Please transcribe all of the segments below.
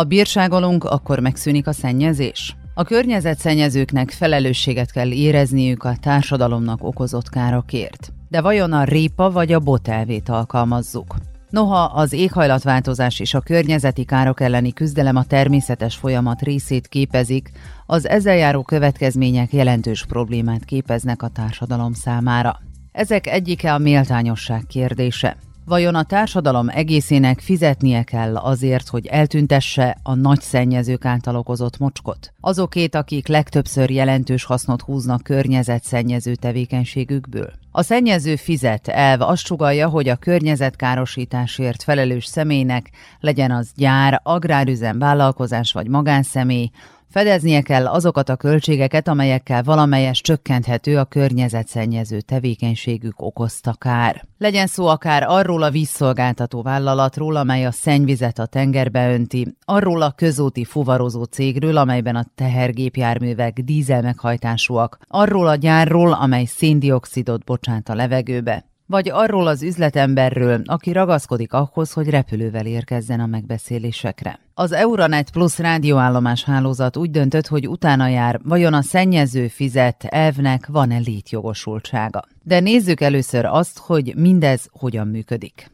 Ha bírságolunk, akkor megszűnik a szennyezés? A környezetszennyezőknek felelősséget kell érezniük a társadalomnak okozott károkért. De vajon a répa vagy a botelvét alkalmazzuk? Noha az éghajlatváltozás és a környezeti károk elleni küzdelem a természetes folyamat részét képezik, az ezzel járó következmények jelentős problémát képeznek a társadalom számára. Ezek egyike a méltányosság kérdése. Vajon a társadalom egészének fizetnie kell azért, hogy eltüntesse a nagy szennyezők által okozott mocskot? Azokét, akik legtöbbször jelentős hasznot húznak környezetszennyező tevékenységükből? A szennyező fizet elv azt sugalja, hogy a környezetkárosításért felelős személynek legyen az gyár, agrárüzem, vállalkozás vagy magánszemély, Fedeznie kell azokat a költségeket, amelyekkel valamelyes csökkenthető a környezetszennyező tevékenységük okozta kár. Legyen szó akár arról a vízszolgáltató vállalatról, amely a szennyvizet a tengerbe önti, arról a közúti fuvarozó cégről, amelyben a tehergépjárművek dízel meghajtásúak, arról a gyárról, amely széndiokszidot bocsát a levegőbe, vagy arról az üzletemberről, aki ragaszkodik ahhoz, hogy repülővel érkezzen a megbeszélésekre. Az Euronet Plus rádióállomás hálózat úgy döntött, hogy utána jár, vajon a szennyező fizet elvnek van-e létjogosultsága. De nézzük először azt, hogy mindez hogyan működik.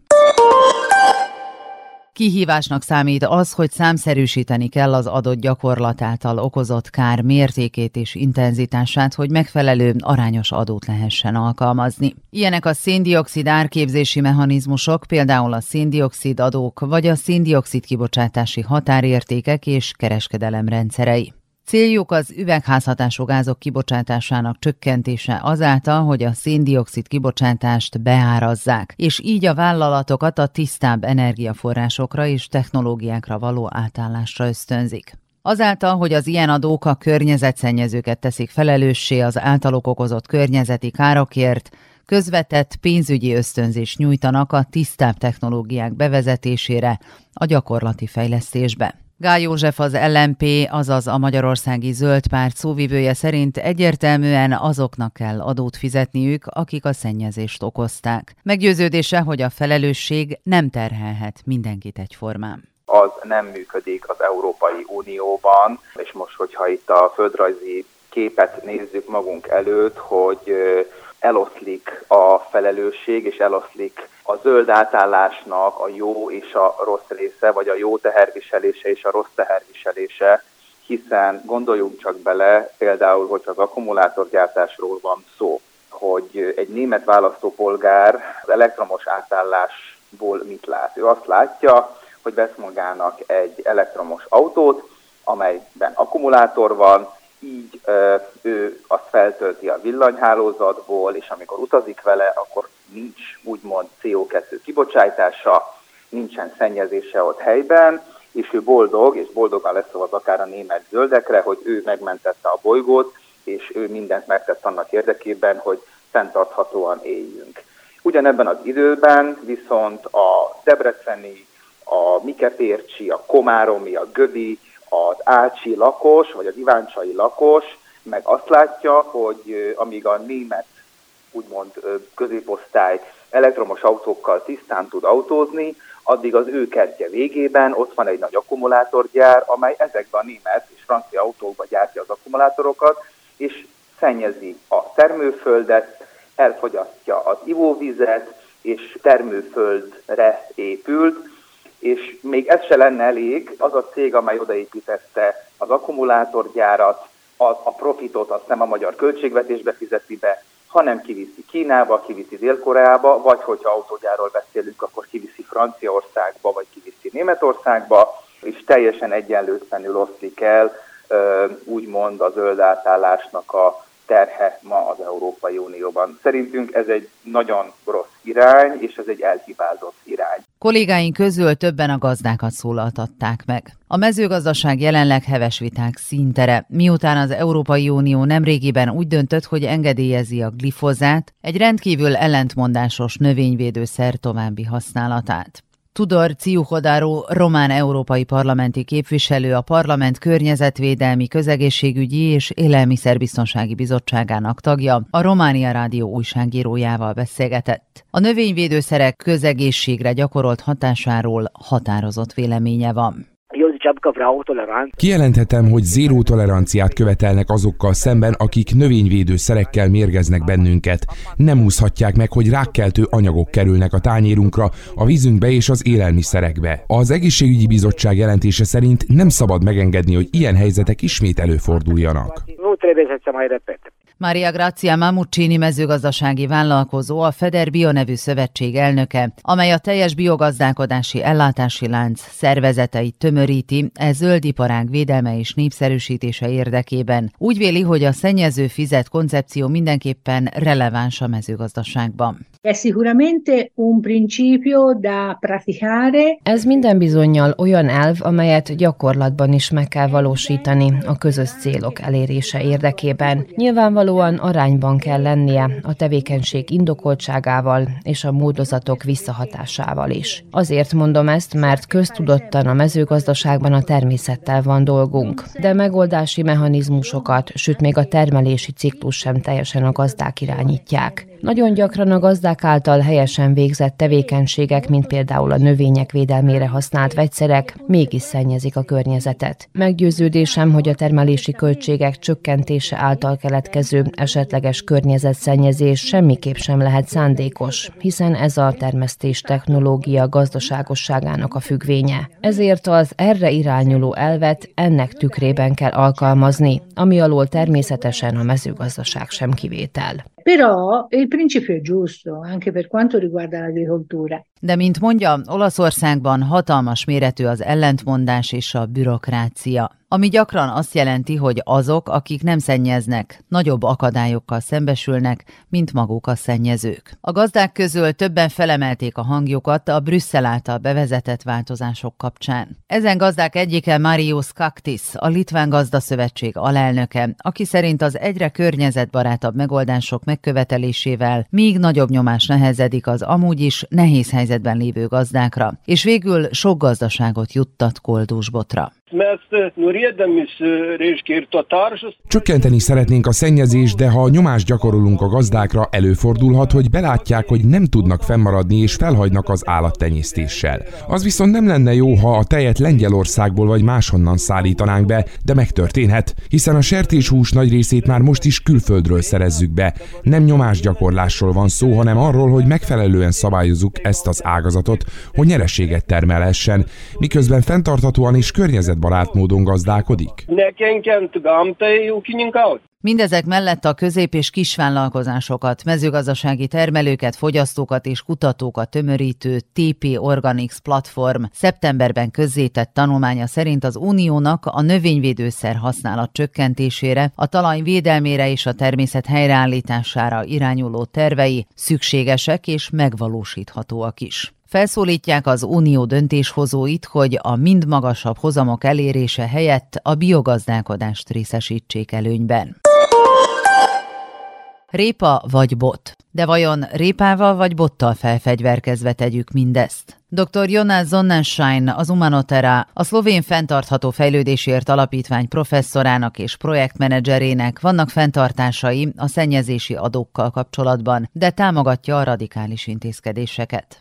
Kihívásnak számít az, hogy számszerűsíteni kell az adott gyakorlat által okozott kár mértékét és intenzitását, hogy megfelelő arányos adót lehessen alkalmazni. Ilyenek a széndiokszid árképzési mechanizmusok, például a széndiokszid adók vagy a széndiokszid kibocsátási határértékek és kereskedelem rendszerei. Céljuk az üvegházhatású gázok kibocsátásának csökkentése azáltal, hogy a széndiokszid kibocsátást beárazzák, és így a vállalatokat a tisztább energiaforrásokra és technológiákra való átállásra ösztönzik. Azáltal, hogy az ilyen adók a környezetszennyezőket teszik felelőssé az általuk okozott környezeti károkért, közvetett pénzügyi ösztönzés nyújtanak a tisztább technológiák bevezetésére, a gyakorlati fejlesztésbe. Gál József az LMP, azaz a Magyarországi Zöld Párt szóvivője szerint egyértelműen azoknak kell adót fizetniük, akik a szennyezést okozták. Meggyőződése, hogy a felelősség nem terhelhet mindenkit egyformán az nem működik az Európai Unióban, és most, hogyha itt a földrajzi képet nézzük magunk előtt, hogy eloszlik a felelősség, és eloszlik a zöld átállásnak a jó és a rossz része, vagy a jó teherviselése és a rossz teherviselése, hiszen gondoljunk csak bele, például, hogy az akkumulátorgyártásról van szó, hogy egy német választópolgár az elektromos átállásból mit lát? Ő azt látja, hogy vesz magának egy elektromos autót, amelyben akkumulátor van, így ő azt feltölti a villanyhálózatból, és amikor utazik vele, akkor nincs úgymond CO2 kibocsátása, nincsen szennyezése ott helyben, és ő boldog, és boldogan lesz az akár a német zöldekre, hogy ő megmentette a bolygót, és ő mindent megtett annak érdekében, hogy fenntarthatóan éljünk. Ugyanebben az időben viszont a debreceni, a Mikepércsi, a Komáromi, a Gödi, az Ácsi lakos, vagy az Iváncsai lakos meg azt látja, hogy amíg a német úgymond középosztály elektromos autókkal tisztán tud autózni, addig az ő kertje végében ott van egy nagy akkumulátorgyár, amely ezekben a német és francia autókba gyártja az akkumulátorokat, és szennyezi a termőföldet, elfogyasztja az ivóvizet, és termőföldre épült, és még ez se lenne elég, az a cég, amely odaépítette az akkumulátorgyárat, az, a profitot azt nem a magyar költségvetésbe fizeti be, hanem kiviszi Kínába, kiviszi Dél-Koreába, vagy hogyha autógyáról beszélünk, akkor kiviszi Franciaországba, vagy kiviszi Németországba, és teljesen egyenlőtlenül oszlik el, úgymond a zöld átállásnak a terhe ma az Európai Unióban. Szerintünk ez egy nagyon rossz irány, és ez egy elhibázott irány. Kollégáink közül többen a gazdákat szólaltatták meg. A mezőgazdaság jelenleg heves viták színtere, miután az Európai Unió nemrégiben úgy döntött, hogy engedélyezi a glifozát, egy rendkívül ellentmondásos növényvédőszer további használatát. Tudor Ciuhodáró, román európai parlamenti képviselő, a Parlament Környezetvédelmi, Közegészségügyi és Élelmiszerbiztonsági Bizottságának tagja, a Románia Rádió újságírójával beszélgetett. A növényvédőszerek közegészségre gyakorolt hatásáról határozott véleménye van. Kijelenthetem, hogy zéró toleranciát követelnek azokkal szemben, akik növényvédőszerekkel mérgeznek bennünket. Nem úszhatják meg, hogy rákkeltő anyagok kerülnek a tányérunkra, a vízünkbe és az élelmiszerekbe. Az egészségügyi bizottság jelentése szerint nem szabad megengedni, hogy ilyen helyzetek ismét előforduljanak. Maria Grazia Mamuccini mezőgazdasági vállalkozó, a Feder Bio nevű szövetség elnöke, amely a teljes biogazdálkodási ellátási lánc szervezeteit tömöríti, e zöld iparág védelme és népszerűsítése érdekében. Úgy véli, hogy a szennyező fizet koncepció mindenképpen releváns a mezőgazdaságban. Ez minden bizonyal olyan elv, amelyet gyakorlatban is meg kell valósítani a közös célok elérése érdekében. Nyilvánvalóan arányban kell lennie a tevékenység indokoltságával és a módozatok visszahatásával is. Azért mondom ezt, mert köztudottan a mezőgazdaságban a természettel van dolgunk, de megoldási mechanizmusokat, sőt még a termelési ciklus sem teljesen a gazdák irányítják. Nagyon gyakran a gazdák által helyesen végzett tevékenységek, mint például a növények védelmére használt vegyszerek, mégis szennyezik a környezetet. Meggyőződésem, hogy a termelési költségek csökkentése által keletkező esetleges környezetszennyezés semmiképp sem lehet szándékos, hiszen ez a termesztés technológia gazdaságosságának a függvénye. Ezért az erre irányuló elvet ennek tükrében kell alkalmazni, ami alól természetesen a mezőgazdaság sem kivétel. Però il principio è giusto anche per quanto riguarda l'agricoltura. De mint mondja, Olaszországban hatalmas méretű az ellentmondás és a bürokrácia, ami gyakran azt jelenti, hogy azok, akik nem szennyeznek, nagyobb akadályokkal szembesülnek, mint maguk a szennyezők. A gazdák közül többen felemelték a hangjukat a Brüsszel által bevezetett változások kapcsán. Ezen gazdák egyike Marius Kaktis, a Litván Gazdaszövetség alelnöke, aki szerint az egyre környezetbarátabb megoldások megkövetelésével még nagyobb nyomás nehezedik az amúgy is nehéz helyzet helyzetben lévő gazdákra, és végül sok gazdaságot juttat koldúsbotra. Csökkenteni szeretnénk a szennyezést, de ha nyomást gyakorolunk a gazdákra, előfordulhat, hogy belátják, hogy nem tudnak fennmaradni és felhagynak az állattenyésztéssel. Az viszont nem lenne jó, ha a tejet Lengyelországból vagy máshonnan szállítanánk be, de megtörténhet, hiszen a sertéshús nagy részét már most is külföldről szerezzük be. Nem nyomásgyakorlásról van szó, hanem arról, hogy megfelelően szabályozzuk ezt az ágazatot, hogy nyereséget termelhessen, miközben fenntarthatóan és környezet környezetbarát módon gazdálkodik? Mindezek mellett a közép- és kisvállalkozásokat, mezőgazdasági termelőket, fogyasztókat és kutatókat tömörítő TP Organics platform szeptemberben közzétett tanulmánya szerint az Uniónak a növényvédőszer használat csökkentésére, a talaj védelmére és a természet helyreállítására irányuló tervei szükségesek és megvalósíthatóak is. Felszólítják az unió döntéshozóit, hogy a mind magasabb hozamok elérése helyett a biogazdálkodást részesítsék előnyben. Répa vagy bot? De vajon répával vagy bottal felfegyverkezve tegyük mindezt? Dr. Jonas Sonnenschein, az Umanotera, a szlovén fenntartható fejlődésért alapítvány professzorának és projektmenedzserének vannak fenntartásai a szennyezési adókkal kapcsolatban, de támogatja a radikális intézkedéseket.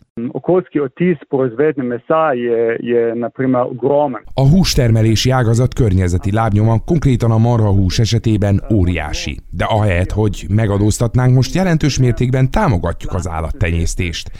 A hústermelési ágazat környezeti lábnyoma konkrétan a marhahús esetében óriási. De ahelyett, hogy megadóztatnánk, most jelentős mértékben támogatjuk az állattenyésztést.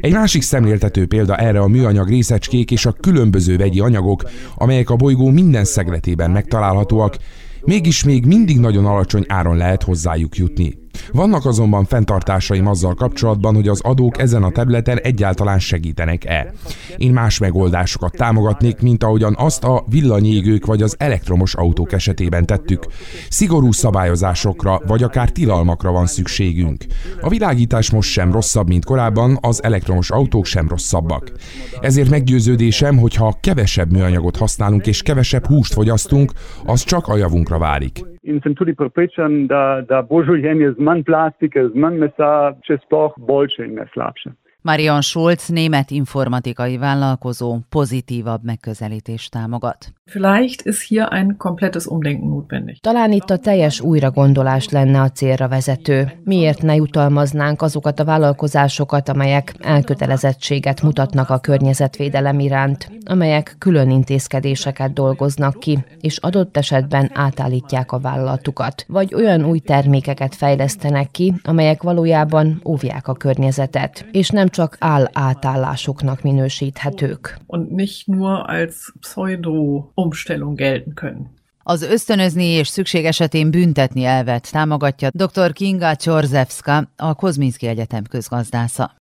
Egy másik szemléltető példa erre a műanyag részecskék és a különböző vegyi anyagok, amelyek a bolygó minden szegletében megtalálhatóak, mégis még mindig nagyon alacsony áron lehet hozzájuk jutni. Vannak azonban fenntartásaim azzal kapcsolatban, hogy az adók ezen a területen egyáltalán segítenek-e. Én más megoldásokat támogatnék, mint ahogyan azt a villanyégők vagy az elektromos autók esetében tettük. Szigorú szabályozásokra vagy akár tilalmakra van szükségünk. A világítás most sem rosszabb, mint korábban, az elektromos autók sem rosszabbak. Ezért meggyőződésem, hogy ha kevesebb műanyagot használunk és kevesebb húst fogyasztunk, az csak a javunkra válik. In sem tudi prepričan, da, da bo življenje z manj plastike, z manj mesa, če sploh boljše in ne slabše. Marion Schulz német informatikai vállalkozó pozitívabb megközelítést támogat. Vielleicht ist hier ein komplettes Umdenken notwendig. Talán itt a teljes újragondolás lenne a célra vezető. Miért ne jutalmaznánk azokat a vállalkozásokat, amelyek elkötelezettséget mutatnak a környezetvédelem iránt, amelyek külön intézkedéseket dolgoznak ki, és adott esetben átállítják a vállalatukat, vagy olyan új termékeket fejlesztenek ki, amelyek valójában óvják a környezetet, és nem csak áll átállásoknak minősíthetők. Und nicht nur als Pseudo-Umstellung gelten können. Az ösztönözni és szükség esetén büntetni elvet támogatja dr. Kinga Csorzewska, a Kozminski Egyetem közgazdásza.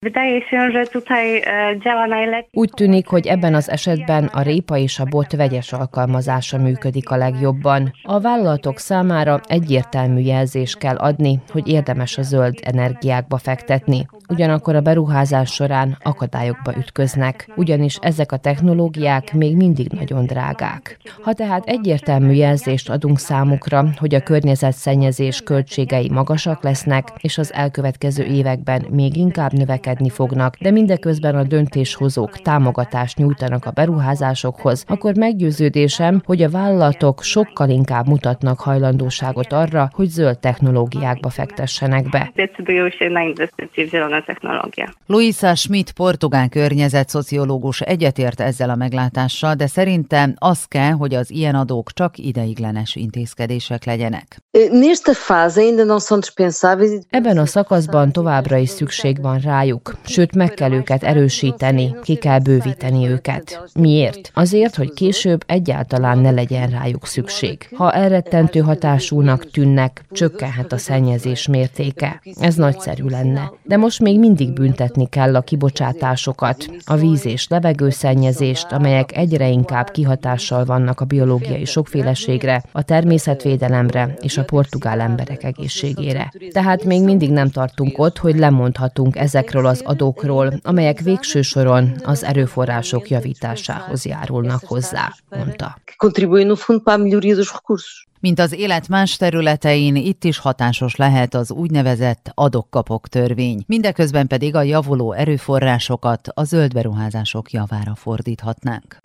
Úgy tűnik, hogy ebben az esetben a répa és a bot vegyes alkalmazása működik a legjobban. A vállalatok számára egyértelmű jelzést kell adni, hogy érdemes a zöld energiákba fektetni. Ugyanakkor a beruházás során akadályokba ütköznek, ugyanis ezek a technológiák még mindig nagyon drágák. Ha tehát egyértelmű jelzést adunk számukra, hogy a környezetszennyezés költségei magasak lesznek, és az elkövetkező években még inkább növekedni fognak, de mindeközben a döntéshozók támogatást nyújtanak a beruházásokhoz, akkor meggyőződésem, hogy a vállalatok sokkal inkább mutatnak hajlandóságot arra, hogy zöld technológiákba fektessenek be technológia. Luisa Schmidt, portugál környezet-szociológus egyetért ezzel a meglátással, de szerintem az kell, hogy az ilyen adók csak ideiglenes intézkedések legyenek. Ebben a szakaszban továbbra is szükség van rájuk, sőt meg kell őket erősíteni, ki kell bővíteni őket. Miért? Azért, hogy később egyáltalán ne legyen rájuk szükség. Ha elrettentő hatásúnak tűnnek, csökkenhet a szennyezés mértéke. Ez nagyszerű lenne. De most még mindig büntetni kell a kibocsátásokat, a víz- és levegőszennyezést, amelyek egyre inkább kihatással vannak a biológiai sokféleségre, a természetvédelemre és a portugál emberek egészségére. Tehát még mindig nem tartunk ott, hogy lemondhatunk ezekről az adókról, amelyek végső soron az erőforrások javításához járulnak hozzá, mondta. Mint az élet más területein, itt is hatásos lehet az úgynevezett adokkapok törvény. Mindeközben pedig a javuló erőforrásokat a zöld beruházások javára fordíthatnánk.